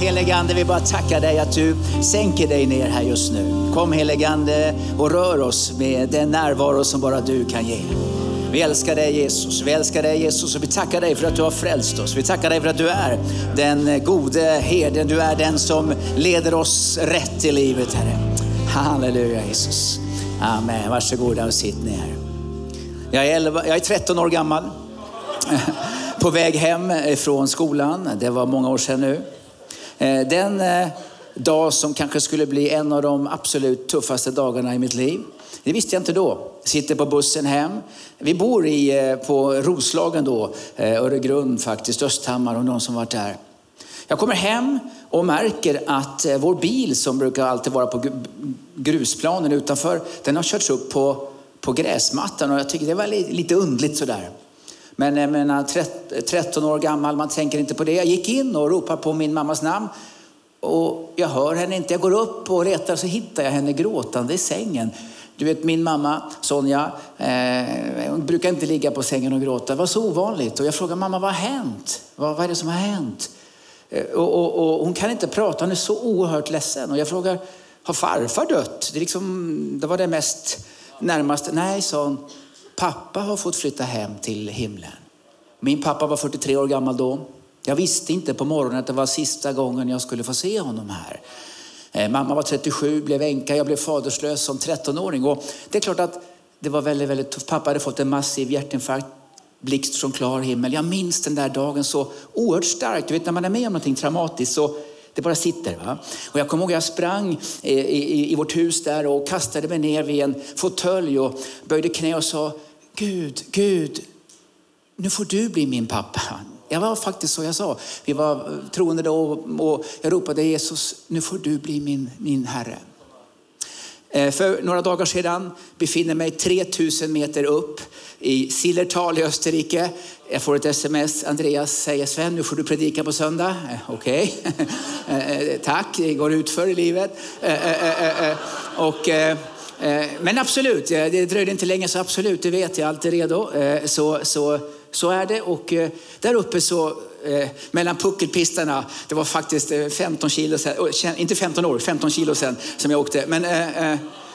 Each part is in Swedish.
Helige Ande, vi bara tackar dig att du sänker dig ner här just nu. Kom helige Ande och rör oss med den närvaro som bara du kan ge. Vi älskar dig Jesus, vi älskar dig Jesus och vi tackar dig för att du har frälst oss. Vi tackar dig för att du är den gode herden, du är den som leder oss rätt i livet Herre. Halleluja Jesus. Amen, varsågoda och sitt ner. Jag är, 11, jag är 13 år gammal på väg hem från skolan. Det var många år sedan nu. Eh, den eh, dag som kanske skulle bli en av de absolut tuffaste dagarna i mitt liv. Det visste jag inte då. Sitter på bussen hem. Vi bor i, eh, på Roslagen då, Öregrund faktiskt, Östhammar och någon som varit där. Jag kommer hem och märker att vår bil som brukar alltid vara på grusplanen utanför, den har körts upp på, på gräsmattan och jag tycker det var lite undligt sådär. Men jag menar, 13 år gammal, man tänker inte på det. Jag gick in och ropade på min mammas namn. Och jag hör henne inte. Jag går upp och letar så hittar jag henne gråtande i sängen. Du vet min mamma Sonja, eh, hon brukar inte ligga på sängen och gråta. Det var så ovanligt. Och jag frågar mamma, vad har hänt? Vad, vad är det som har hänt? Eh, och, och, och hon kan inte prata, hon är så oerhört ledsen. Och jag frågar, har farfar dött? Det, liksom, det var det mest närmaste. Nej, sa hon, pappa har fått flytta hem till himlen. Min pappa var 43 år gammal då. Jag visste inte på morgonen att det var sista gången jag skulle få se honom här. Eh, mamma var 37, blev änka, jag blev faderslös som 13-åring. Och det är klart att det var väldigt, väldigt tufft. Pappa hade fått en massiv hjärtinfarkt, blixt från klar himmel. Jag minns den där dagen så oerhört starkt. Du vet när man är med om någonting traumatiskt så det bara sitter. Va? Och jag kommer ihåg jag sprang eh, i, i, i vårt hus där och kastade mig ner vid en fåtölj och böjde knä och sa Gud, Gud, nu får du bli min pappa. Jag var faktiskt så jag sa. Vi var troende då och jag ropade Jesus, nu får du bli min, min Herre. Eh, för några dagar sedan befinner mig 3000 meter upp i Sillertal i Österrike. Jag får ett sms. Andreas säger Sven, nu får du predika på söndag. Eh, okej, okay. Eh, tack. Det går ut för i livet. Och, Eh, men absolut, eh, det dröjde inte länge så absolut, det vet jag, allt är redo. Eh, så, så, så är det. Och där uppe så mellan puckelpistarna. Det var faktiskt 15 kilo sen, oh, inte 15 år, 15 kilo sen som jag åkte. Men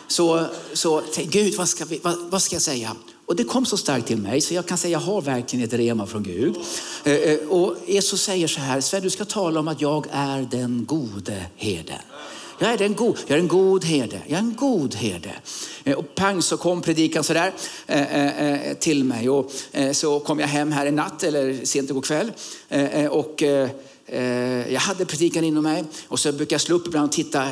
så, så tänkte Gud, vad ska, vi, vad, vad ska jag säga? Och det kom så starkt till mig så jag kan säga jag har verkligen ett rema från Gud. Och Jesus säger så här, Sven du ska tala om att jag är den gode herden. Jag är, en god, jag är en god herde. Jag är en god herde. Eh, och pang så kom predikan sådär eh, eh, eh, till mig. Och eh, så kom jag hem här i natt, eller sent igår kväll. Eh, eh och eh, eh, jag hade predikan inom mig. Och så brukar jag slå upp ibland och titta.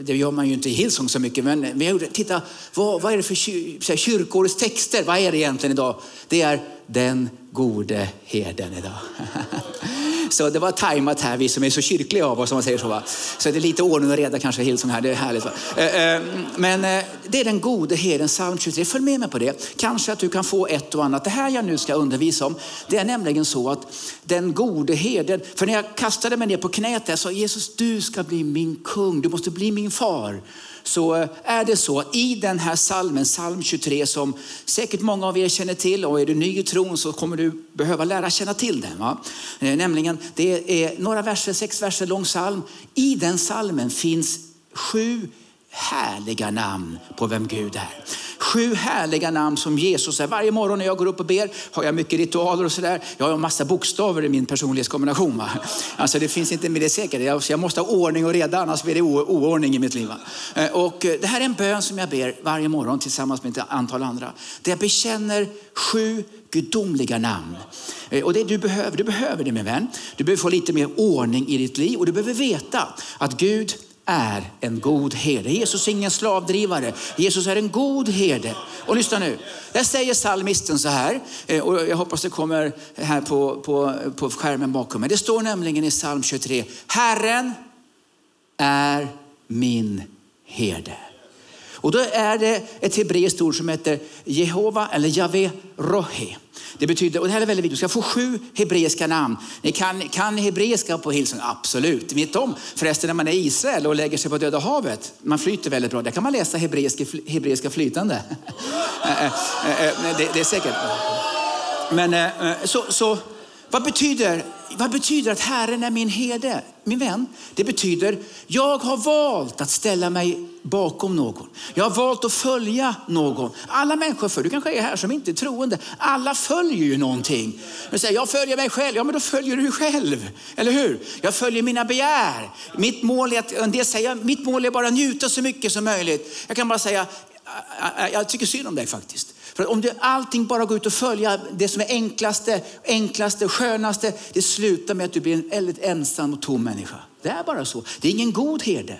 Det gör man ju inte i Hillsong så mycket. Men, men jag gjorde, titta, vad, vad är det för kyr, kyrkårets texter? Vad är det egentligen idag? Det är den gode herden idag. Så det var tajmat här, vi som är så kyrkliga av oss om man säger så. Va? Så det är lite ordning och reda kanske Hillsong här, det är härligt. Va? Eh, eh, Men eh, det är den gode herden, psalm 23. Följ med mig på det. Kanske att du kan få ett och annat. Det här jag nu ska undervisa om, det är nämligen så att den gode herden, för när jag kastade mig ner på knät där så Jesus, du ska bli min kung, du måste bli min far så eh, är det så att i den här salmen, psalm 23 som säkert många av er känner till och är du ny i tron så kommer du behöva lära känna till den. Va? Eh, nämligen, det är några verser, sex verser lång psalm. I den salmen finns sju härliga namn på vem Gud är. Sju härliga namn som Jesus är. Varje morgon när jag går upp och ber har jag mycket ritualer och sådär. Jag har en massa bokstäver i min personlighetskombination. Va? Alltså det finns inte med det säkert. Jag- måste ha ordning och reda annars blir det oordning i mitt liv. Va? Eh, och eh, det här är en bön som jag ber varje morgon tillsammans med ett antal andra. Där jag bekänner sju gudomliga namn. Eh, och det du behöver, du behöver det min vän. Du behöver få lite mer ordning i ditt liv och du behöver veta att Gud är en god herde. Jesus är ingen slavdrivare. Jesus är en god herde. Och lyssna nu. Där säger psalmisten så här, eh, och jag hoppas det kommer här på, på, på skärmen bakom mig. Det står nämligen i psalm 23. Herren är min herde. Och då är det ett hebreiskt ord som heter Jehova eller Jave Rohe. Det betyder, och det här är väldigt viktigt, du ska få sju hebreiska namn. Ni kan, kan hebreiska på Hillsong? Absolut. Vet om förresten när man är i Israel och lägger sig på Döda havet, man flyter väldigt bra, där kan man läsa hebreiska, hebreiska flytande. Eh, eh, eh, det, det är säkert. Men så, så vad betyder, vad betyder att Herren är min herde? Min vän, det betyder jag har valt att ställa mig bakom någon. Jag har valt att följa någon. Alla människor, för du kanske är här som inte är troende, alla följer ju någonting. Du säger, jag följer mig själv. Ja, men då följer du själv. Eller hur? Jag följer mina begär. Mitt mål är att, en del säger, mitt mål är bara att njuta så mycket som möjligt. Jag kan bara säga, jag tycker synd om dig faktiskt. För om du allting bara går ut och följa det som är enklaste, enklaste, skönaste, det slutar med att du blir en väldigt ensam och tom människa. Det är bara så. Det är ingen god herde.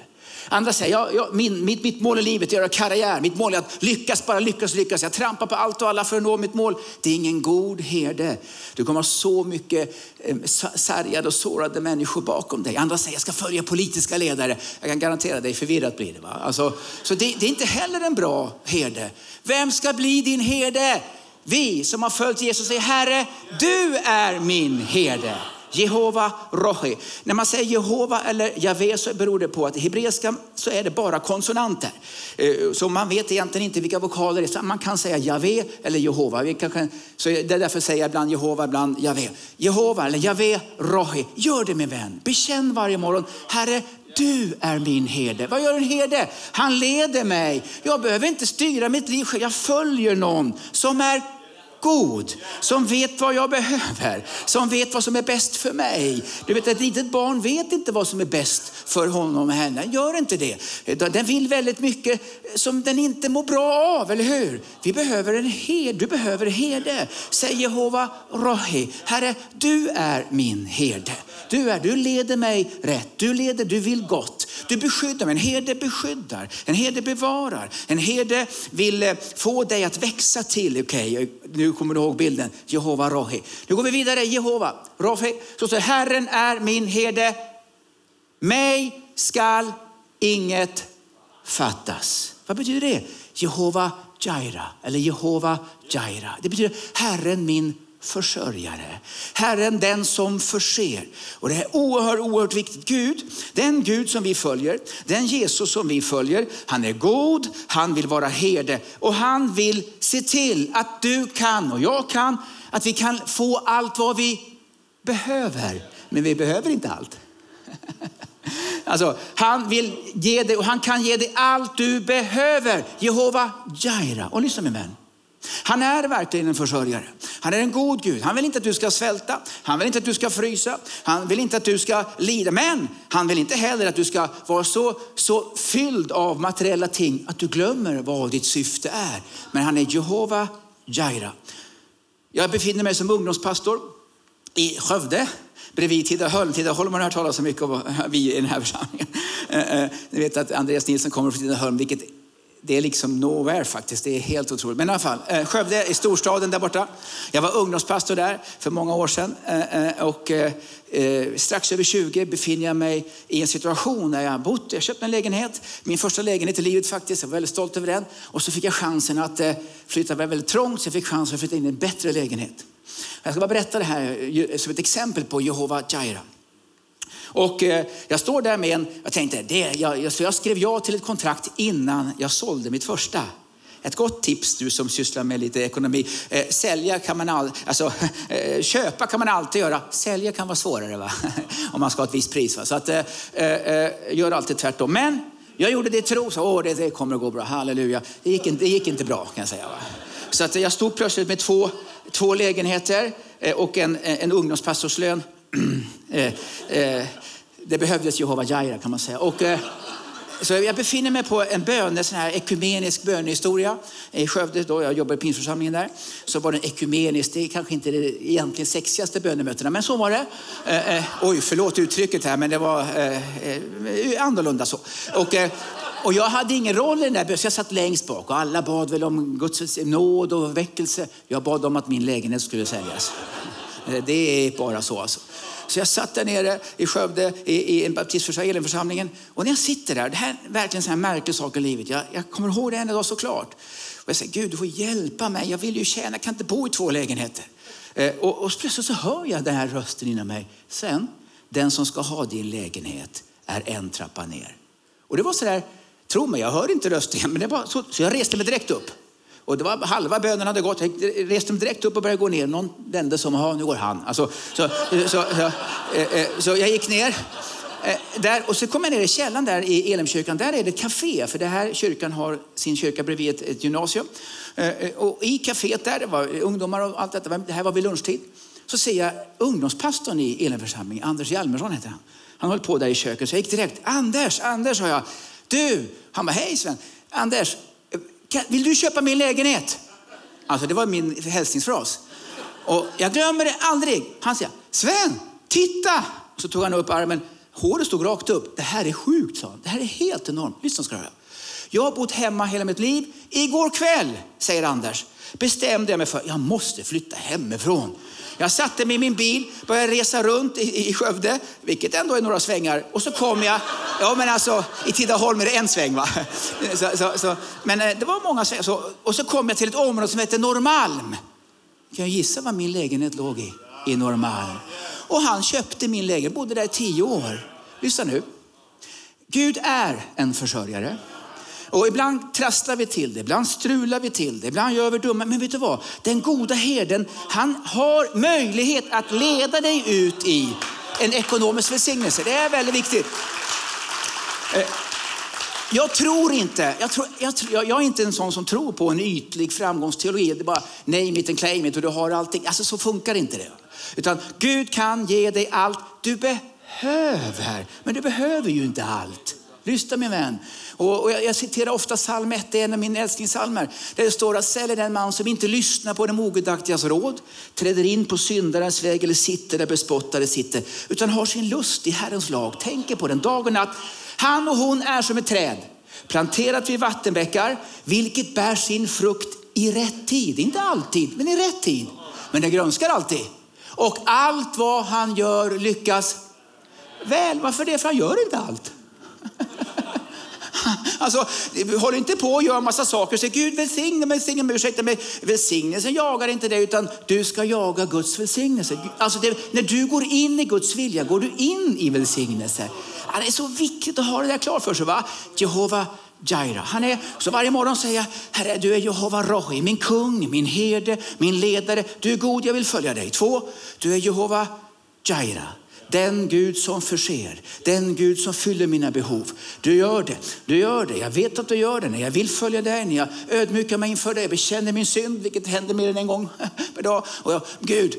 Andra säger, ja, ja, min, mitt, mitt mål i livet är att göra karriär. Mitt mål är att lyckas, bara lyckas, lyckas. Jag trampar på allt och alla för att nå mitt mål. Det är ingen god herde. Du kommer ha så mycket eh, sargade och sårade människor bakom dig. Andra säger, jag ska följa politiska ledare. Jag kan garantera dig, förvirrat blir det. Va? Alltså, så det, det är inte heller en bra herde. Vem ska bli din herde? Vi som har följt Jesus säger, Herre, du är min herde. Jehova Rohi. När man säger Jehova eller Jave så beror det på att i hebreiska så är det bara konsonanter. Eh, så man vet egentligen inte vilka vokaler det är. Man kan säga Jave eller Jehova. Så det är därför säger jag ibland Jehova, ibland Jave. Jehova eller Jave Rohi. Gör det min vän. Bekänn varje morgon, Herre du är min herde. Vad gör en herde? Han leder mig. Jag behöver inte styra mitt liv själv. Jag följer någon som är god, som vet vad jag behöver, som vet vad som är bäst för mig. Du vet, ett litet barn vet inte vad som är bäst för honom och henne. Gör inte det. Den vill väldigt mycket som den inte mår bra av, eller hur? Vi behöver en herde. Du behöver herde. Säg Jehova Rohi, Herre, du är min herde. Du, är, du leder mig rätt, du leder, du vill gott. Du beskyddar mig. En herde beskyddar, en herde bevarar. En herde vill eh, få dig att växa till, okej, okay, nu kommer du ihåg bilden, Jehova Rohi. Nu går vi vidare, Jehova Rohi. Så säger Herren är min herde, mig skall inget fattas. Vad betyder det? Jehova Jaira eller Jehova Jaira. Det betyder Herren min försörjare. Herren den som förser. Och det är oerhört, oerhört viktigt. Gud, den Gud som vi följer, den Jesus som vi följer, han är god, han vill vara herde och han vill se till att du kan och jag kan, att vi kan få allt vad vi behöver. Men vi behöver inte allt. Alltså, han vill ge dig och han kan ge dig allt du behöver. Jehova Jaira. Och lyssna min vän. Han är verkligen en försörjare. Han är en god Gud. Han vill inte att du ska svälta. Han vill inte att du ska frysa. Han vill inte att du ska lida. Men han vill inte heller att du ska vara så, så fylld av materiella ting att du glömmer vad ditt syfte är. Men han är Jehova Jaira. Jag befinner mig som ungdomspastor i Skövde bredvid Tidaholm. Tidaholm har ni hört talas så mycket om, vi i den här församlingen. Eh, eh, ni vet att Andreas Nilsson kommer från Tidaholm, vilket det är liksom nowhere faktiskt. Det är helt otroligt. Men i alla fall, eh, Skövde i storstaden där borta. Jag var ungdomspastor där för många år sedan. Eh, eh, och strax över 20 befinner jag mig i en situation där jag har bott. Jag köpte en lägenhet, min första lägenhet i livet faktiskt. Jag var väldigt stolt över den. Och så fick jag chansen att flytta, det var väldigt trångt så jag fick chansen att flytta in i en bättre lägenhet. Jag ska bara berätta det här som ett exempel på Jehova Jireh. Och eh, jag står där med en, jag tänkte, det, jag, så jag skrev ja till ett kontrakt innan jag sålde mitt första. Ett gott tips du som sysslar med lite ekonomi. Eh, sälja kan man all, alltså, eh, köpa kan man alltid göra. Sälja kan vara svårare va? om man ska ha ett visst pris. Va? Så att, eh, eh, eh, gör alltid tvärtom. Men jag gjorde det i tro, så åh, det, det kommer att gå bra, halleluja. Det gick, inte, det gick inte bra kan jag säga. Va? Så att jag stod plötsligt med två, två lägenheter eh, och en, en ungdomspastorslön. Eh, eh, det behövdes Jehova Jaira kan man säga. Och, eh, så jag befinner mig på en bön, en sån här ekumenisk bönehistoria i Skövde. Då jag jobbar i pinförsamlingen där. Så var den ekumenisk, det är kanske inte det egentligen sexigaste bönemötena, men så var det. Eh, eh, oj, förlåt uttrycket här, men det var eh, eh annorlunda så. Och, eh, och jag hade ingen roll i den där bönen, så jag satt längst bak och alla bad väl om Guds nåd och väckelse. Jag bad om att min lägenhet skulle säljas. Eh, det är bara så alltså. Så jag satt där nere i Skövde i, i en baptistförsamlingen. Och när jag sitter där, det här är verkligen en märklig sak i livet. Jag, jag kommer ihåg det än idag såklart. Och jag säger, Gud du får hjälpa mig. Jag vill ju tjäna, jag kan inte bo i två lägenheter. Eh, och, och plötsligt så hör jag den här rösten inom mig. Sen, den som ska ha din lägenhet är en trappa ner. Och det var så där, tro mig, jag hör inte rösten, men det var så, så jag reste mig direkt upp. Och det var halva bönen hade gått. Jag reste mig direkt upp och började gå ner. Någon vände som, ja nu går han. Alltså, så, så, så, så, eh, eh så jag gick ner. Eh, där, och så kom jag ner i källan där i Elimkyrkan. Där är det ett café, för det här kyrkan har sin kyrka bredvid ett, ett gymnasium. Eh, och i kaféet där, det var ungdomar och allt detta, det här var vid lunchtid. Så ser jag ungdomspastorn i Elimförsamlingen, Anders Hjalmersson heter han. Han höll på där i köket, så jag gick direkt. Anders, Anders, sa jag. Du, han bara, hej Sven. Anders, vill du köpa min lägenhet? Alltså det var min hälsningsfras. Och jag glömmer det aldrig. Han säger, Sven, titta! Och så tog han upp armen. Håret stod rakt upp. Det här är sjukt, sa han. Det här är helt enormt. Lyssna ska du höra. Jag har bott hemma hela mitt liv. Igår kväll, säger Anders, bestämde jag mig för att jag måste flytta hemifrån. Jag satte mig i min bil, började resa runt i, i Skövde, vilket ändå är några svängar. Och så kom jag, ja men alltså i Tidaholm är det en sväng va. Så, så, så, men eh, det var många svängar. Så, och så kom jag till ett område som heter Norrmalm. Kan jag gissa vad min lägenhet låg i? I Norrmalm. Och han köpte min lägenhet, bodde där i tio år. Lyssna nu. Gud är en försörjare. Och ibland trasslar vi till det, ibland strular vi till det, ibland gör vi dumma. Men vet du vad? Den goda herden, han har möjlighet att leda dig ut i en ekonomisk välsignelse. Det är väldigt viktigt. Eh, jag tror inte, jag, tror, jag, jag, är inte en sån som tror på en ytlig framgångsteologi. Det är bara name it and claim it och du har allting. Alltså så funkar inte det. Utan Gud kan ge dig allt du behöver. Men du behöver ju inte allt. Lyssna min vän. Och, jag, jag, citerar ofta psalm 1, det är en av mina älsklingssalmer. Där det står att säljer den man som inte lyssnar på den ogudaktigas råd, träder in på syndarens väg eller sitter där bespottare sitter, utan har sin lust i Herrens lag, tänker på den dag och natt. Han och hon är som ett träd, planterat vid vattenbäckar, vilket bär sin frukt i rätt tid. Inte alltid, men i rätt tid. Men det grönskar alltid. Och allt vad han gör lyckas väl. Varför det? För han gör inte allt. Alltså, håll inte på och gör massa saker. Säg Gud välsigne mig, välsigne mig, ursäkta mig. Välsignelsen jagar inte dig utan du ska jaga Guds välsignelse. Alltså det, när du går in i Guds vilja går du in i välsignelse. Det är så viktigt att ha det där klart för sig. Va? Jehova Jaira. Han är, så varje morgon säger jag, Herre du är Jehova Rohi, min kung, min herde, min ledare. Du är god, jag vill följa dig. Två, du är Jehova Jaira. Den Gud som förser, den Gud som fyller mina behov. Du gör det, du gör det. Jag vet att du gör det när jag vill följa dig, när jag ödmjukar mig inför dig, bekänner min synd, vilket händer mer än en gång per dag. Och jag, Gud,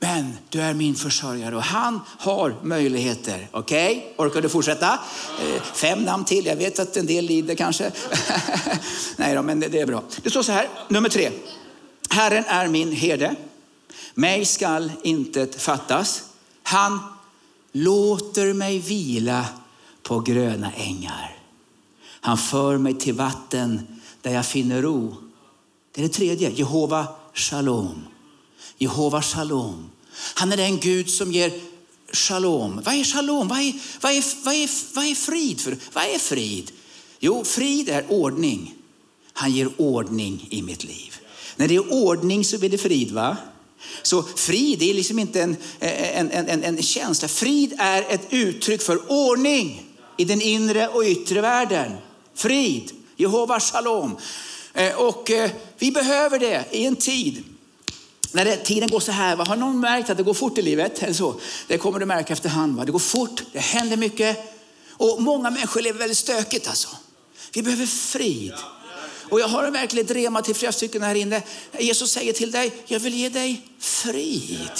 men du är min försörjare och han har möjligheter. Okej, okay? orkar du fortsätta? Eh, fem namn till, jag vet att en del lider kanske. Nej då, men det är bra. Det står så här, nummer tre. Herren är min herde, mig skall intet fattas. Han låter mig vila på gröna ängar. Han för mig till vatten där jag finner ro. Det är det tredje, Jehova Shalom. Jehova Shalom. Han är den Gud som ger shalom. Vad är shalom? Vad är, vad är, vad är, vad är frid? För? Vad är frid? Jo, frid är ordning. Han ger ordning i mitt liv. När det är ordning så blir det frid. va? Så frid är liksom inte en, en, en, en, känsla. Frid är ett uttryck för ordning i den inre och yttre världen. Frid, Jehova shalom. Eh, och eh, vi behöver det i en tid när det, tiden går så här. Har någon märkt att det går fort i livet? Eller så? Det kommer du märka efterhand. Va? Det går fort, det händer mycket. Och många människor lever väldigt stökigt alltså. Vi behöver frid. Och jag har verkligen ett rema till flera stycken här inne. Jesus säger till dig, jag vill ge dig frid.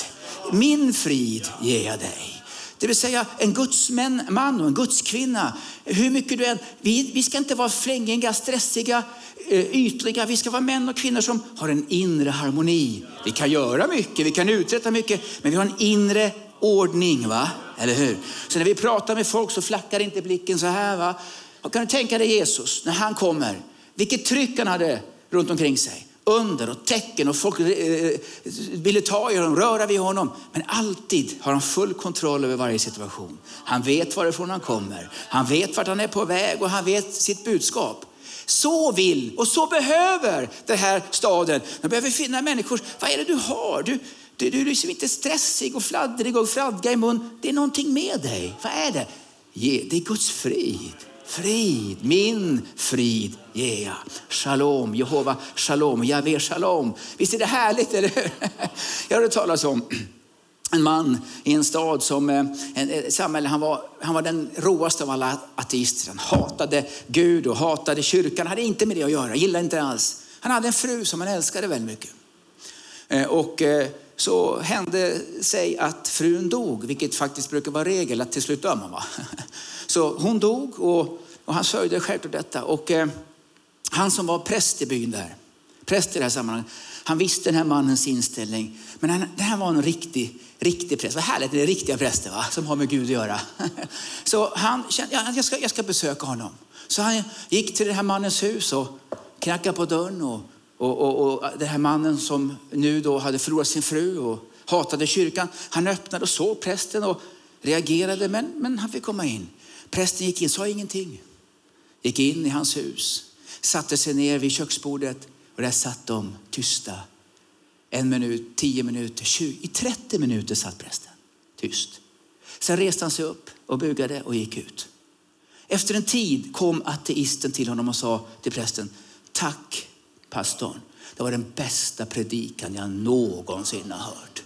Min frid ger jag dig. Det vill säga en Guds man och en Guds kvinna. Hur mycket du än, vi, vi ska inte vara flängiga, stressiga, eh, ytliga. Vi ska vara män och kvinnor som har en inre harmoni. Vi kan göra mycket, vi kan uträtta mycket, men vi har en inre ordning. va? Eller hur? Så när vi pratar med folk så flackar inte blicken så här. va? Och kan du tänka dig Jesus när han kommer vilket tryck han hade runt omkring sig. under och tecken och folk eh, eh, ville ta i honom, röra vid honom. Men alltid har han full kontroll över varje situation. Han vet varifrån han kommer. Han vet vart han är på väg och han vet sitt budskap. Så vill och så behöver den här staden. Den behöver finna människor. Vad är det du har? Du, du, du är liksom inte stressig och fladdrig och fradga i mun. Det är någonting med dig. Vad är det? Det är Guds frid. Frid, min frid ger jag. Shalom, Jehova shalom, Javé shalom. Visst är det härligt, eller hur? Jag har hört talas om en man i en stad som, eh, en, samhälle, han var, han var den roaste av alla ateister. Han hatade Gud och hatade kyrkan, han hade inte med det att göra, gillade inte alls. Han hade en fru som han älskade väldigt mycket. Eh, och eh, så hände sig att frun dog, vilket faktiskt brukar vara regel att till slut dör man. Va? Så hon dog och, och han sörjde självklart detta. Och eh, han som var präst i byn där, präst i det här sammanhanget, han visste den här mannens inställning. Men han, det här var en riktig, riktig präst. Vad härligt, det är riktiga präster va? som har med Gud att göra. Så han kände, ja, jag, ska, jag ska besöka honom. Så han gick till den här mannens hus och knackade på dörren. Och, och, och, och den här mannen som nu då hade förlorat sin fru och hatade kyrkan, han öppnade och såg prästen och reagerade, men, men han fick komma in. Prästen gick in, sa ingenting. Gick in i hans hus, satte sig ner vid köksbordet och där satt de tysta. En minut, tio minuter, tjugo, i 30 minuter satt prästen tyst. Sen reste han sig upp och bugade och gick ut. Efter en tid kom ateisten till honom och sa till prästen, tack pastorn. Det var den bästa predikan jag någonsin har hört.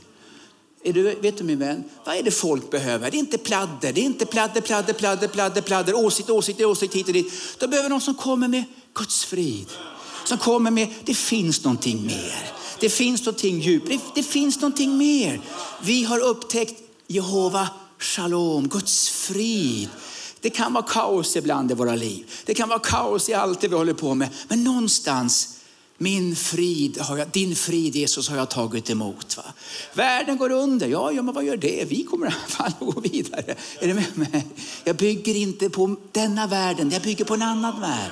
Är du, vet du min vän, vad är det folk behöver? Det är inte pladder, det är inte pladder, pladder, pladder, pladder, pladder, åsikt, åsikt, åsikt hit och dit. De behöver någon som kommer med Guds frid. Som kommer med, det finns någonting mer. Det finns någonting djupt, det, det finns någonting mer. Vi har upptäckt Jehova Shalom, Guds frid. Det kan vara kaos ibland i våra liv. Det kan vara kaos i allt det vi håller på med. Men någonstans min frid, har jag, din frid Jesus har jag tagit emot. Va? Världen går under, ja, ja men vad gör det? Vi kommer i alla fall att gå vidare. Är du med mig? Jag bygger inte på denna världen, jag bygger på en annan värld.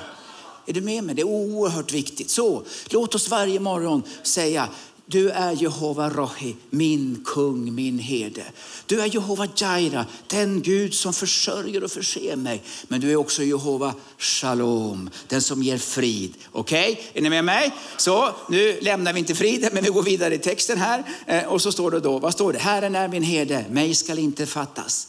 Är du med mig? Det är oerhört viktigt. Så låt oss varje morgon säga, du är Jehova Rohi, min kung, min herde. Du är Jehova Jaira, den Gud som försörjer och förser mig. Men du är också Jehova Shalom, den som ger frid. Okej, okay? är ni med mig? Så nu lämnar vi inte friden, men vi går vidare i texten här. Eh, och så står det då, vad står det? Herren är min herde, mig skall inte fattas.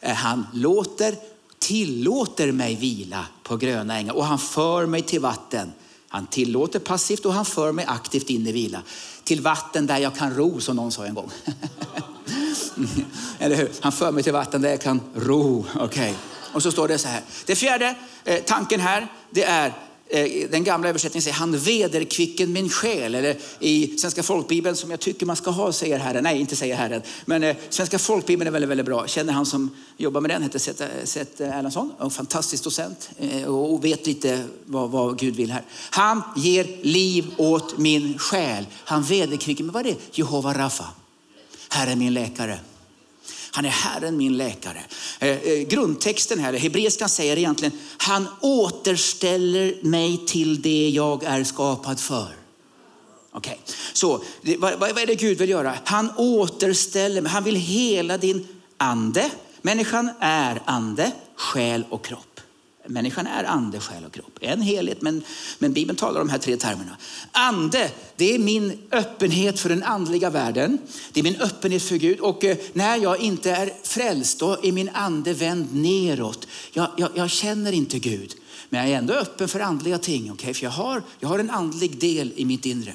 Eh, han låter, tillåter mig vila på gröna ängar och han för mig till vatten. Han tillåter passivt och han för mig aktivt in i vila till vatten där jag kan ro, som någon sa en gång. Eller hur? Han för mig till vatten där jag kan ro. Okay. Och så står det så här. Det fjärde eh, tanken här, det är Eh, den gamla översättningen säger han vederkvicken min själ. Eller i Svenska folkbibeln som jag tycker man ska ha säger Herren. Nej, inte säger Herren. Men eh, Svenska folkbibeln är väldigt, väldigt bra. Känner han som jobbar med den, heter Seth Erlandsson. En fantastisk docent eh, och vet lite vad, vad, Gud vill här. Han ger liv åt min själ. Han vederkvicker, men vad är det? Jehova Rafa. Herren min läkare. Han är Herren min läkare. Eh, eh, grundtexten här, hebreiskan säger egentligen, han återställer mig till det jag är skapad för. Okej, okay. så vad, vad är det Gud vill göra? Han återställer mig, han vill hela din ande. Människan är ande, själ och kropp. Människan är ande, själ och kropp. En helhet, men, men Bibeln talar om de här tre termerna. Ande, det är min öppenhet för den andliga världen. Det är min öppenhet för Gud. Och eh, när jag inte är frälst, då är min ande vänd neråt. Jag, jag, jag känner inte Gud. Men jag är ändå öppen för andliga ting. Okay? För jag har, jag har en andlig del i mitt inre.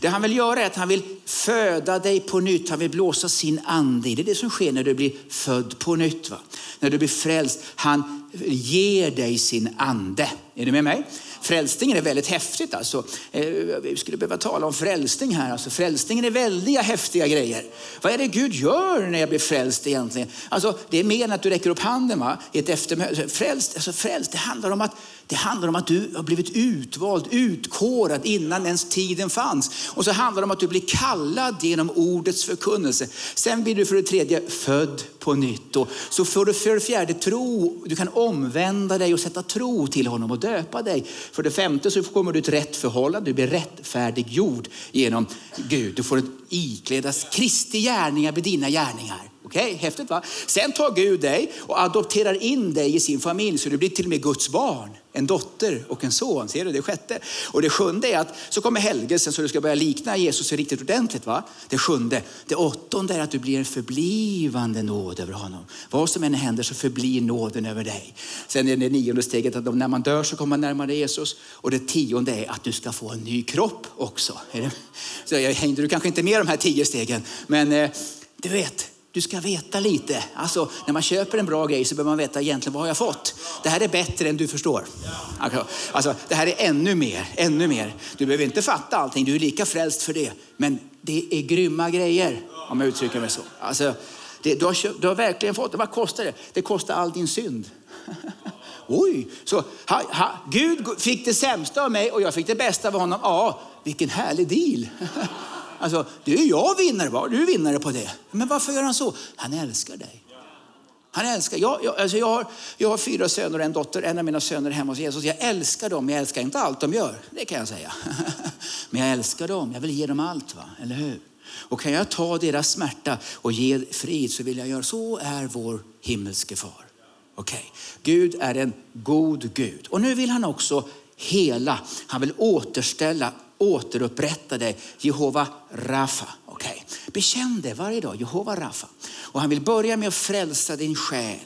Det han vill göra är att han vill föda dig på nytt. Han vill blåsa sin ande i. Det är det som sker när du blir född på nytt. Va? När du blir frälst. Han ger dig sin ande. Är du med mig? Frälsningen är väldigt häftigt. Alltså. Eh, vi skulle behöva tala om frälsning här. Alltså, frälsningen är väldiga häftiga grejer. Vad är det Gud gör när jag blir frälst egentligen? Alltså, det är mer än att du räcker upp handen va? i ett eftermöte. Frälst, alltså, frälst, det handlar om att det handlar om att du har blivit utvald, utkårad innan ens tiden fanns. Och så handlar det om att du blir kallad genom ordets förkunnelse. Sen blir du för det tredje född på nytt. Och så får du för det fjärde tro. Du kan omvända dig och sätta tro till honom och döpa dig. För det femte så kommer du ett rätt förhållande, du blir rättfärdiggjord genom Gud. Du får ett iklädas Kristi gärningar vid dina gärningar. Okej, okay, häftigt va? Sen tar Gud dig och adopterar in dig i sin familj så du blir till och med Guds barn. En dotter och en son. Ser du det sjätte? Och det sjunde är att så kommer helgelsen så du ska börja likna Jesus riktigt ordentligt. va? Det sjunde. Det åttonde är att du blir en förblivande nåd över honom. Vad som än händer så förblir nåden över dig. Sen är det nionde steget att när man dör så kommer man närmare Jesus. Och det tionde är att du ska få en ny kropp också. Så jag hängde du kanske inte med de här tio stegen. Men eh, du vet, du ska veta lite. Alltså, när man köper en bra grej så behöver man veta egentligen vad har jag fått. Det här är bättre än du förstår. Alltså, alltså, det här är ännu mer, ännu mer. Du behöver inte fatta allting, du är lika frälst för det. Men det är grymma grejer, om jag uttrycker mig så. Alltså, det, du, har, köpt, du har verkligen fått det. Vad kostar det? Det kostar all din synd. Oj, så ha, ha, Gud fick det sämsta av mig och jag fick det bästa av honom. Ja, vilken härlig deal. Alltså, det är jag vinnare, var du är vinnare på det. Men varför gör han så? Han älskar dig. Han älskar, jag, jag, alltså jag, har, jag har fyra söner och en dotter. En av mina söner är hemma hos Jesus. Jag älskar dem, jag älskar inte allt de gör. Det kan jag säga. Men jag älskar dem, jag vill ge dem allt. Va? Eller hur? Och kan jag ta deras smärta och ge frid så vill jag göra så är vår himmelske far. Okej, okay. Gud är en god Gud. Och nu vill han också hela, han vill återställa återupprätta dig. Jehova Rafa. Okay. Bekänn det varje dag, Jehova Rafa. Och han vill börja med att frälsa din själ,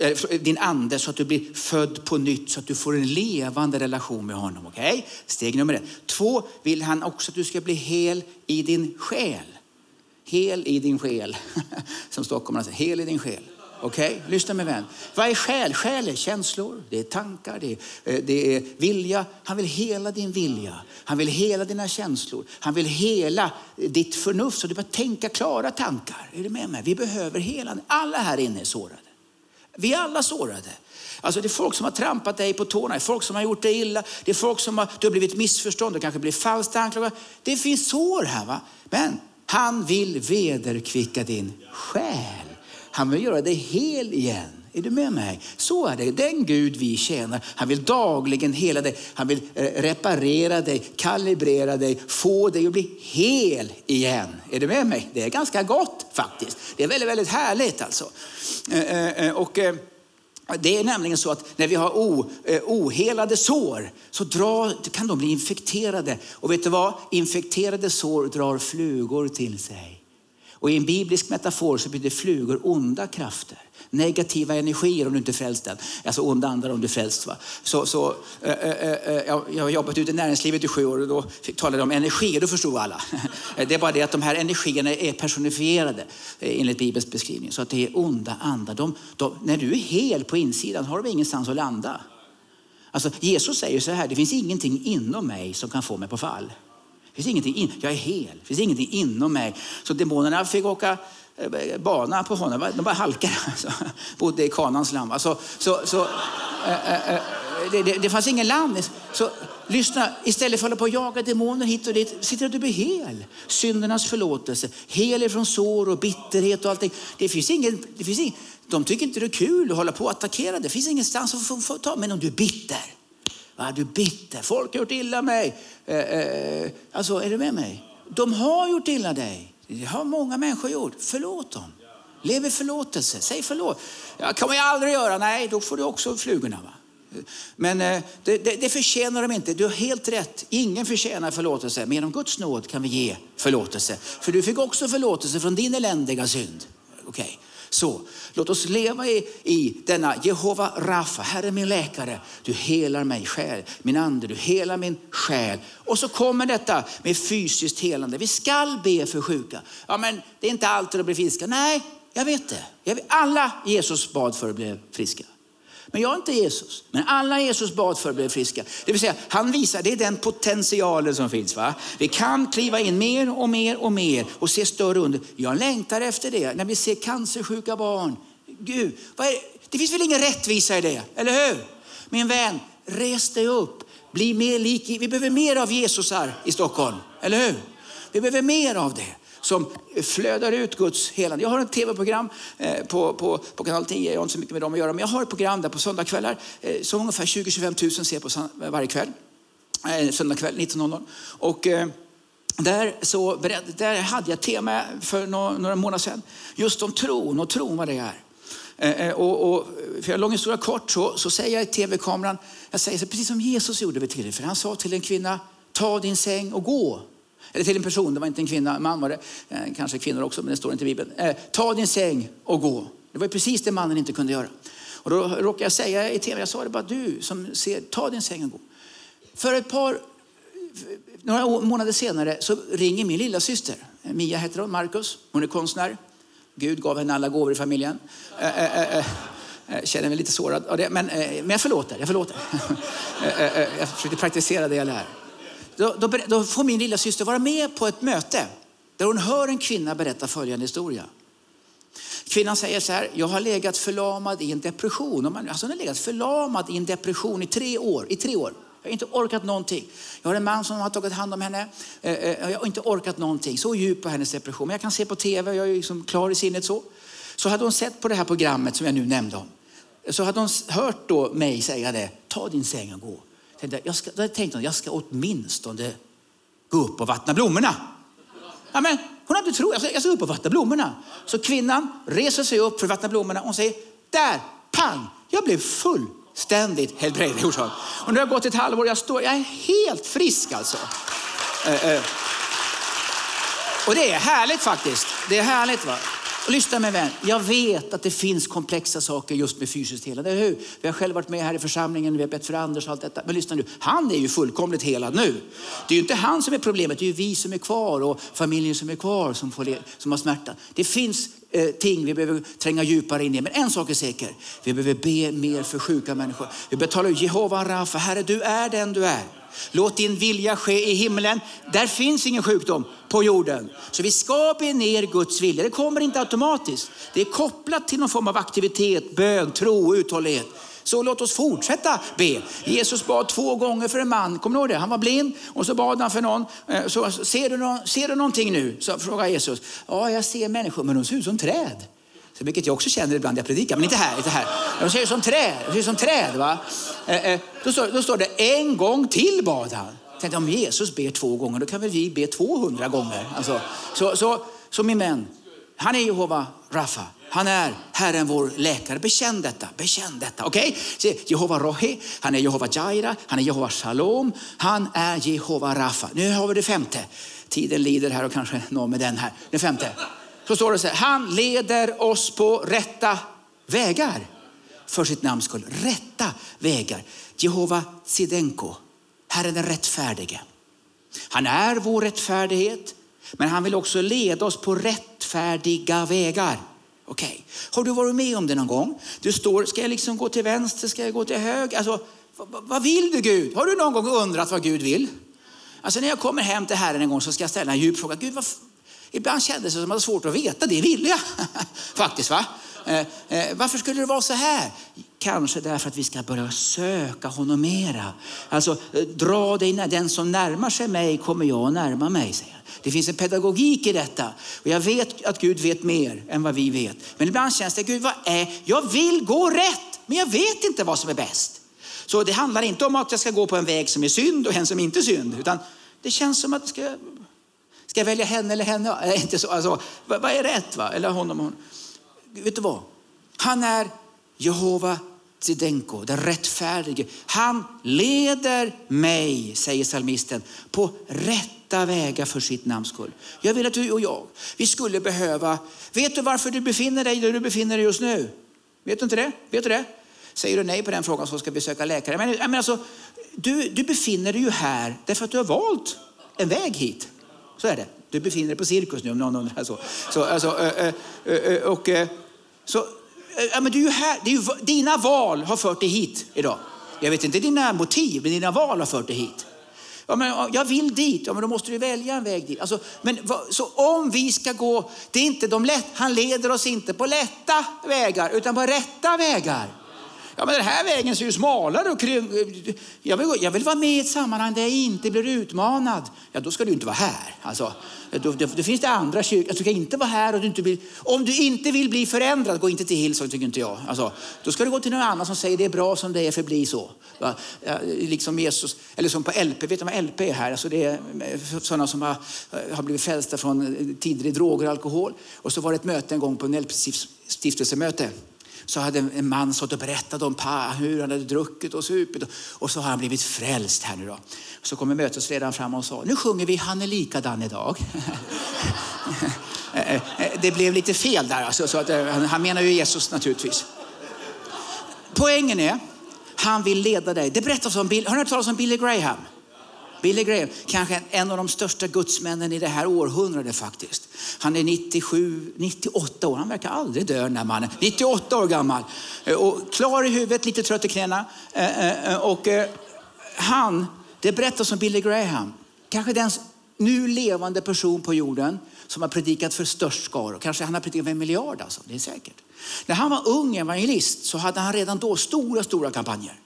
eh, din ande så att du blir född på nytt, så att du får en levande relation med honom. Okay? Steg nummer ett. Två, vill han också att du ska bli hel i din själ. Hel i din själ, som stockholmarna säger. Hel i din själ. Okej, okay? lyssna med vän. Vad är själ? Själ är känslor, det är tankar, det är, eh, det är vilja. Han vill hela din vilja. Han vill hela dina känslor. Han vill hela eh, ditt förnuft så du bara tänka klara tankar. Är du med mig? Vi behöver hela. Alla här inne är sårade. Vi är alla sårade. Alltså det är folk som har trampat dig på tårna, det är folk som har gjort dig illa, det är folk som har, du har blivit missförstådd, du kanske blir falskt anklagad. Det finns sår här. Va? Men han vill vederkvicka din själ. Han vill göra dig hel igen. Är du med mig? Så är det. Den Gud vi tjänar, han vill dagligen hela dig. Han vill eh, reparera dig, kalibrera dig, få dig att bli hel igen. Är du med mig? Det är ganska gott faktiskt. Det är väldigt, väldigt härligt alltså. Eh, eh, och, det är nämligen så att när vi har ohelade sår så drar, kan de bli infekterade. Och vet du vad? Infekterade sår drar flugor till sig. Och i en biblisk metafor så betyder flugor onda krafter. Negativa energier om du inte är frälst än. Alltså onda andar om du är frälst. Va? Så, så, äh, äh, jag, jag har jobbat ute i näringslivet i sju år och då talade jag om energi och då förstod alla. Det är bara det att de här energierna är personifierade enligt Bibelns beskrivning. Så att det är onda andar. De, de, när du är hel på insidan har du ingenstans att landa. Alltså, Jesus säger så här, det finns ingenting inom mig som kan få mig på fall. Finns ingenting in, jag är hel. Det finns ingenting inom mig. Så demonerna fick åka eh, bana på honom. De bara halkade. Alltså, bodde i kanans land. Alltså, så, så, äh, äh, det, det, det, fanns ingen land. Så lyssna, istället för att hålla på och jaga demoner hit och dit, sitter du blir hel. Syndernas förlåtelse, hel från sår och bitterhet och allting. Det finns ingen, det finns ingen, de tycker inte det är kul att hålla på och attackera. Det finns ingenstans att få, få ta. Men om du är bitter, Va? Du är bitter. Folk har gjort illa mig. Eh, eh, alltså, är du med mig? De har gjort illa dig. Det har många människor gjort. Förlåt dem. Lev i förlåtelse. Säg förlåt. Jag kommer jag aldrig göra. Nej, då får du också flugorna. Va? Men eh, det, det, det, förtjänar de inte. Du har helt rätt. Ingen förtjänar förlåtelse. Men genom Guds nåd kan vi ge förlåtelse. För du fick också förlåtelse från din eländiga synd. Okej. Okay. Så låt oss leva i, i denna Jehova Rafa, Herre min läkare. Du helar mig själ, min ande, du helar min själ. Och så kommer detta med fysiskt helande. Vi skall be för sjuka. Ja, men det är inte alltid de blir friska. Nej, jag vet det. Jag vet, alla Jesus bad för blev friska. Men jag är inte Jesus. Men alla Jesus bad för blev friska. Det vill säga, han visar, det är den potentialen som finns. Va? Vi kan kliva in mer och mer och mer och se större under. Jag längtar efter det när vi ser cancersjuka barn. Gud, är, det finns väl ingen rättvisa i det, eller hur? Min vän, res dig upp. Bli mer lik, vi behöver mer av Jesusar i Stockholm, eller hur? Vi behöver mer av det som flödar ut Guds helande. Jag har ett tv-program eh, på, på, på kanal 10, jag har inte så mycket med dem att göra, men jag har ett program där på söndagskvällar eh, som ungefär 20-25 000 ser på varje kväll. eh, söndag kväll 19.00. Och eh, där, så, där hade jag tema för några, månader sedan, just om tron och tron vad det är. Och, och, för jag lång historia kort så, så säger jag i tv-kameran, jag säger så, precis som Jesus gjorde vid tillfället. för Han sa till en kvinna, ta din säng och gå. Eller till en person, det var inte en kvinna, en man var det. Eh, kanske kvinnor också, men det står inte i Bibeln. Eh, ta din säng och gå. Det var precis det mannen inte kunde göra. Och då råkade jag säga i tv, jag sa det bara du som ser, ta din säng och gå. För ett par, några månader senare så ringer min lilla syster. Mia heter hon, Markus. Hon är konstnär. Gud gav henne alla gåvor i familjen. Eh, eh, jag känner mig lite sårad av det, men, men jag förlåter. Jag, förlåter. jag försökte praktisera det jag lär. Då, då, då får min lilla syster vara med på ett möte där hon hör en kvinna berätta följande historia. Kvinnan säger så här, jag har legat förlamad i en depression. Alltså hon har legat förlamad i en depression i tre år. I tre år. Jag har inte orkat någonting. Jag har en man som har tagit hand om henne. Eh, eh, jag har inte orkat någonting. Så djup på hennes depression. Men jag kan se på tv, jag är liksom klar i sinnet så. Så hade hon sett på det här programmet som jag nu nämnde om. Så hade hon hört då mig säga det, ta din säng och gå tänkte Jag jag ska, då tänkte hon, jag ska åtminstone gå upp och vattna blommorna. Ja, men, hon hade tro, jag ska jag ska upp och vattna blommorna. Så kvinnan reser sig upp för att vattna blommorna. Hon säger, där, pang, jag blev full Ständigt helbrägdaggjord. Och nu har det gått ett halvår, jag, står, jag är helt frisk alltså. Eh, eh. Och det är härligt faktiskt. Det är härligt va. Och lyssna med vän, jag vet att det finns komplexa saker just med fysiskt helande, eller hur? Vi har själv varit med här i församlingen, vi har bett för Anders och allt detta. Men lyssna nu, han är ju fullkomligt helad nu. Det är ju inte han som är problemet, det är ju vi som är kvar och familjen som är kvar som, får, som har smärta. Det finns eh, ting vi behöver tränga djupare in i. Men en sak är säker, vi behöver be mer för sjuka människor. Vi betalar Jehova Rafa, Herre du är den du är. Låt din vilja ske i himlen. Där finns ingen sjukdom på jorden. Så vi ska be ner Guds vilja. Det kommer inte automatiskt. Det är kopplat till någon form av aktivitet, bön, tro, uthållighet. Så låt oss fortsätta be. Jesus bad två gånger för en man, kommer du ihåg det? Han var blind och så bad han för någon. Eh, så, ser, du någon, ser du någonting nu? Så frågar Jesus. Ja, jag ser människor men de ser ut som träd. Vilket jag också känner ibland när jag predikar, men inte här. Inte här. De ser som träd. De ser som träd va? Eh, eh, då, står, då står det en gång till bad han. Tänkte, om Jesus ber två gånger, då kan väl vi be 200 gånger. Alltså, så, så, så min vän, han är Jehova Rafa. Han är Herren vår läkare. Bekänn detta. Bekänn detta. Okej? Okay? Jehova Rohi, han är Jehova Jaira, han är Jehova Shalom, han är Jehova Rafa. Nu har vi det femte. Tiden lider här och kanske någon med den här. Det femte. Så står det så här, han leder oss på rätta vägar för sitt namns skull. Rätta vägar. Jehova Sidenko, Herren den rättfärdige. Han är vår rättfärdighet, men han vill också leda oss på rättfärdiga vägar. Okej, okay. har du varit med om det någon gång? Du står, ska jag liksom gå till vänster, ska jag gå till höger? Alltså, vad, vad vill du Gud? Har du någon gång undrat vad Gud vill? Alltså när jag kommer hem till Herren en gång så ska jag ställa en djup fråga. Gud, vad, ibland kändes det som att det var svårt att veta, det vill jag. Faktiskt va? Eh, eh, varför skulle det vara så här? Kanske därför att vi ska börja söka honom mera. Alltså, eh, dra dig när den som närmar sig mig kommer jag att närma mig, säger Det finns en pedagogik i detta. Och jag vet att Gud vet mer än vad vi vet. Men ibland känns det, Gud vad är, jag vill gå rätt, men jag vet inte vad som är bäst. Så det handlar inte om att jag ska gå på en väg som är synd och en som inte är synd. Utan det känns som att, jag ska, ska jag välja henne eller henne? Äh, inte så, alltså, vad, vad är rätt? Va? Eller honom och hon. Vet du vad? Han är Jehova Zidenko, den rättfärdige. Han leder mig, säger salmisten, på rätta vägar för sitt namns skull. Jag vill att du och jag, vi skulle behöva, vet du varför du befinner dig där du befinner dig just nu? Vet du inte det? Vet du det? Säger du nej på den frågan så ska vi söka läkare. Men, men alltså, du, du befinner dig ju här därför att du har valt en väg hit. Så är det. Du befinner dig på cirkus nu om någon undrar så. så alltså, ö, ö, ö, och, eh, så eh, ja, men du är ju här. Det är ju, dina val har fört dig hit idag. Jag vet inte dina motiv, men dina val har fört dig hit. Ja, men jag vill dit, ja, men då måste du välja en väg dit. Alltså, men, så om vi ska gå, det är inte de lätt, han leder oss inte på lätta vägar utan på rätta vägar. Ja, men den här vägen ser ju smalare och jag vill, jag vill vara med i ett sammanhang där jag inte blir utmanad. Ja, då ska du inte vara här. Alltså, då, då, då finns det andra kyrkor. Alltså, du ska inte vara här och du inte vill, om du inte vill bli förändrad, gå inte till Hillsong tycker inte jag. Alltså, då ska du gå till någon annan som säger det är bra som det är, förbli så. Ja, liksom Jesus, eller som på LP, vet du vad LP är här? Alltså det är eh, sådana som har, eh, har blivit frälsta från eh, tidigare droger och alkohol. Och så var det ett möte en gång på en LP-stiftelsemöte så hade en man stått och berättat om hur han hade druckit och supit. Och så har han blivit frälst här nu då. Så kommer mötesledaren fram och sa, nu sjunger vi Han är likadan idag. Eh, eh, det blev lite fel där, alltså, så att, eh, han menar ju Jesus naturligtvis. Poängen är, han vill leda dig. Det berättas om, har ni hört talas om Billy Graham? Billy Graham, kanske en av de största gudsmännen i det här århundradet faktiskt. Han är 97, 98 år, han verkar aldrig dö den här mannen. 98 år gammal eh, och klar i huvudet, lite trött i knäna. Eh, eh, och han det berättas om Billy Graham, kanske den nu levande person på jorden som har predikat för störst skaror. Kanske han har predikat för en miljard alltså, det är säkert. När han var ung evangelist så hade han redan då stora, stora kampanjer.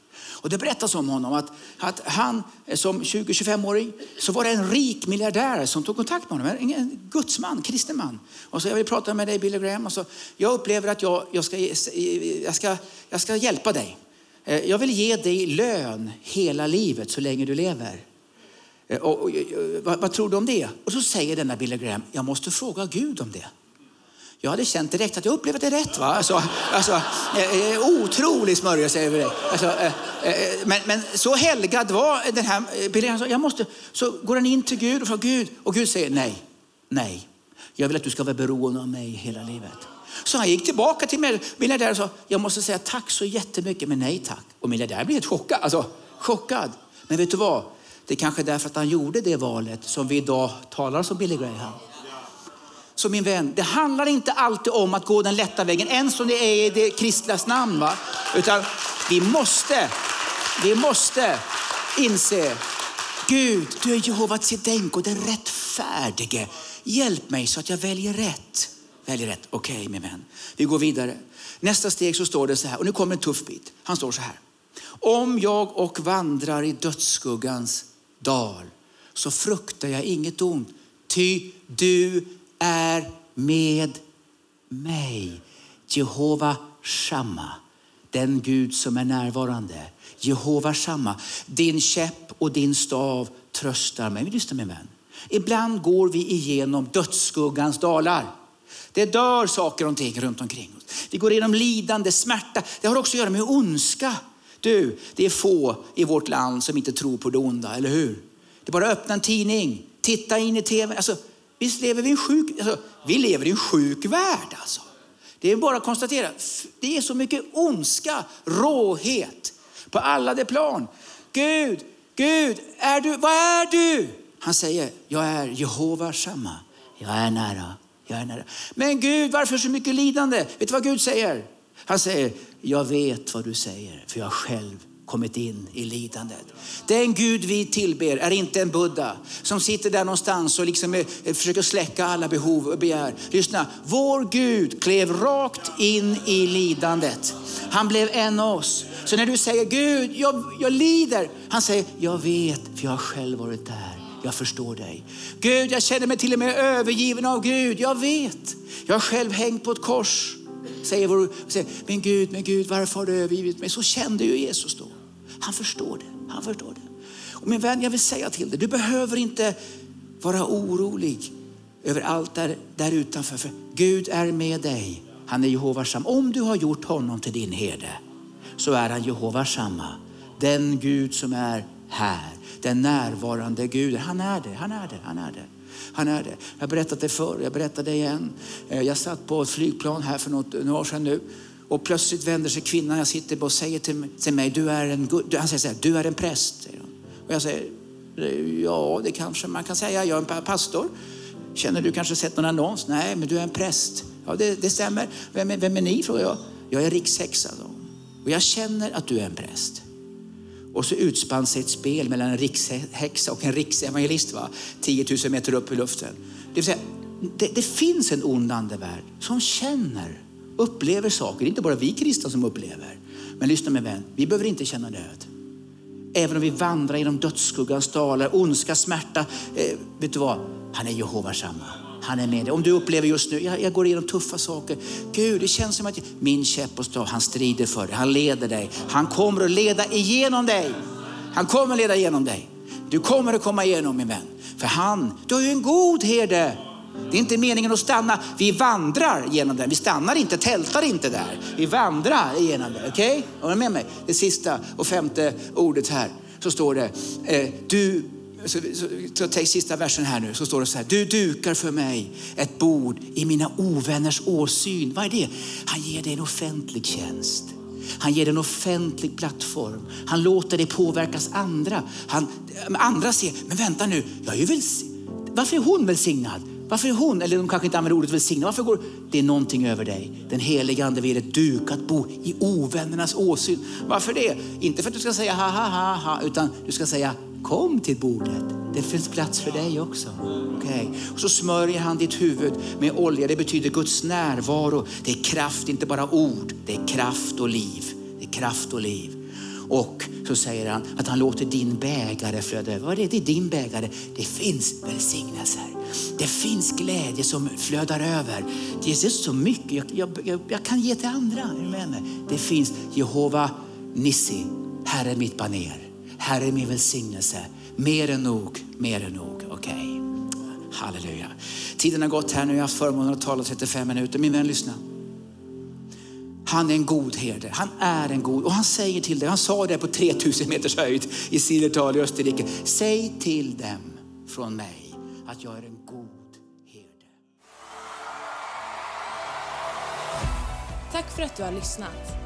Och det berättas om honom att, att han eh, som 20-25-åring så var det en rik miljardär som tog kontakt med honom. En gudsman, kristen man. Och så jag vill prata med dig Billy Graham. Och så, jag upplever att jag, jag, ska, jag, ska, jag ska hjälpa dig. Eh, jag vill ge dig lön hela livet så länge du lever. Eh, och, och, och, vad, vad, tror du om det? Och så säger denna Billy Graham, jag måste fråga Gud om det. Jag hade känt direkt att jag upplevde det rätt. Va? Alltså, alltså, eh, eh otrolig smörjelse över dig. Alltså, eh, eh, eh, men, men så helgad var den här eh, Bileam. Jag måste, så går han in till Gud och frågar Gud och Gud säger nej, nej. Jag vill att du ska vara beroende av mig hela livet. Så han gick tillbaka till miljardären och sa, jag måste säga tack så jättemycket, men nej tack. Och miljardären blev helt chockad. Alltså, chockad. Men vet du vad? Det är kanske därför att han gjorde det valet som vi idag talar som Billy Graham. Så min vän, det handlar inte alltid om att gå den lätta vägen, ens om det är i det kristnas namn. Va? Utan vi måste, vi måste inse, Gud, du är Jehova Tsedenko, den rättfärdige. Hjälp mig så att jag väljer rätt väljer rätt. Okej okay, min vän. Vi går vidare. Nästa steg så står det så här, och nu kommer en tuff bit. Han står så här. Om jag och vandrar i dödsskuggans dal så fruktar jag inget ont. Ty du är med mig. Jehova Shamma, den Gud som är närvarande. Jehova Shamma, din käpp och din stav tröstar mig. Lyssna min vän. Ibland går vi igenom dödsskuggans dalar. Det dör saker och ting runt omkring oss. Vi går igenom lidande, smärta. Det har också att göra med ondska. Du, det är få i vårt land som inte tror på det onda, eller hur? Det är bara att öppna en tidning, titta in i tv. Alltså, visst lever vi i en sjuk, alltså, vi lever i en sjuk värld alltså. Det är bara att konstatera, det är så mycket ondska, råhet på alla de plan. Gud, Gud, är du, vad är du? Han säger, jag är Jehova Shamma. Jag är nära. Jag är nära. Men Gud, varför så mycket lidande? Vet du vad Gud säger? Han säger, jag vet vad du säger, för jag själv kommit in i lidandet. Den Gud vi tillber är inte en Buddha som sitter där någonstans och liksom eh, försöker släcka alla behov och begär. Lyssna, vår Gud klev rakt in i lidandet. Han blev en av oss. Så när du säger Gud, jag, jag lider. Han säger, jag vet för jag har själv varit där jag förstår dig. Gud, jag känner mig till och med övergiven av Gud. Jag vet. Jag har själv hängt på ett kors. Säger vår, säger, men Gud, men Gud, varför har du övergivit mig? Så kände ju Jesus då. Han förstår det. Han förstår det. Och min vän, jag vill säga till dig, du behöver inte vara orolig över allt där, där utanför. För Gud är med dig. Han är Jehovasam. Om du har gjort honom till din herde så är han Jehovasamma. Den Gud som är här den närvarande Guden. Han är det, han är det, han är det. Han är det. Jag har berättat det förr, jag berättar det igen. Eh, jag satt på ett flygplan här för något, några år sedan nu. Och plötsligt vänder sig kvinnan jag sitter på och säger till mig, du är en, han säger så här, du är en präst. Och jag säger, eh, ja det kanske man kan säga, jag är en pastor. Känner du kanske sett någon annons? Nej, men du är en präst. Ja, det, det stämmer. Vem är, vem är ni? frågar jag. Jag är rikshäxa. Då. Och jag känner att du är en präst. Och så utspann sig ett spel mellan en rikshäxa och en riksevangelist. Va? 10 000 meter upp i luften. Det, vill säga, det, det finns en ond andevärld som känner, upplever saker. Det är inte bara vi kristna som upplever. Men lyssna min vän, vi behöver inte känna död. Även om vi vandrar genom dödsskuggans dalar, ondska, smärta. Eh, vet du vad? Han är Jehovas samma. Han är med dig. Om du upplever just nu, jag, jag går igenom tuffa saker. Gud, det känns som att min käpp och stav, han strider för dig. Han leder dig. Han kommer att leda igenom dig. Han kommer att leda igenom dig. Du kommer att komma igenom min vän. För han, du har ju en god herde. Det är inte meningen att stanna. Vi vandrar genom den. Vi stannar inte, tältar inte där. Vi vandrar igenom den. Okej? Okay? Är med mig? Det sista och femte ordet här. Så står det, eh, du så, så, så, ta sista versen här nu, så står det så här. Du dukar för mig ett bord i mina ovänners åsyn. Vad är det? Han ger dig en offentlig tjänst. Han ger dig en offentlig plattform. Han låter dig påverkas andra. Han, andra ser, men vänta nu, jag är ju väl, varför är hon välsignad? Varför är hon, eller de kanske inte använder ordet välsignad, varför går det är någonting över dig? Den heliga ande vill ett dukat bo i ovännernas åsyn. Varför det? Inte för att du ska säga ha ha ha ha, utan du ska säga kom till bordet. Det finns plats för dig också. Okay. Och så smörjer han ditt huvud med olja. Det betyder Guds närvaro. Det är kraft, inte bara ord. Det är kraft och liv. Det är kraft och liv. Och så säger han att han låter din bägare flöda över. Vad är det? Det är din bägare. Det finns välsignelser. Det finns glädje som flödar över. Det är så mycket jag, jag, jag, jag kan ge till andra. Är med mig? Det finns Jehova Nissi, Herren mitt baner. Herre är min välsignelse. Mer än nog, mer än nog. Okej. Okay. Halleluja. Tiden har gått här nu. Jag har förmånen att tala 35 minuter. Min vän, lyssna. Han är en god herde. Han är en god och han säger till dig, han sa det på 3000 meters höjd i Zillertal i Österrike. Säg till dem från mig att jag är en god herde. Tack för att du har lyssnat.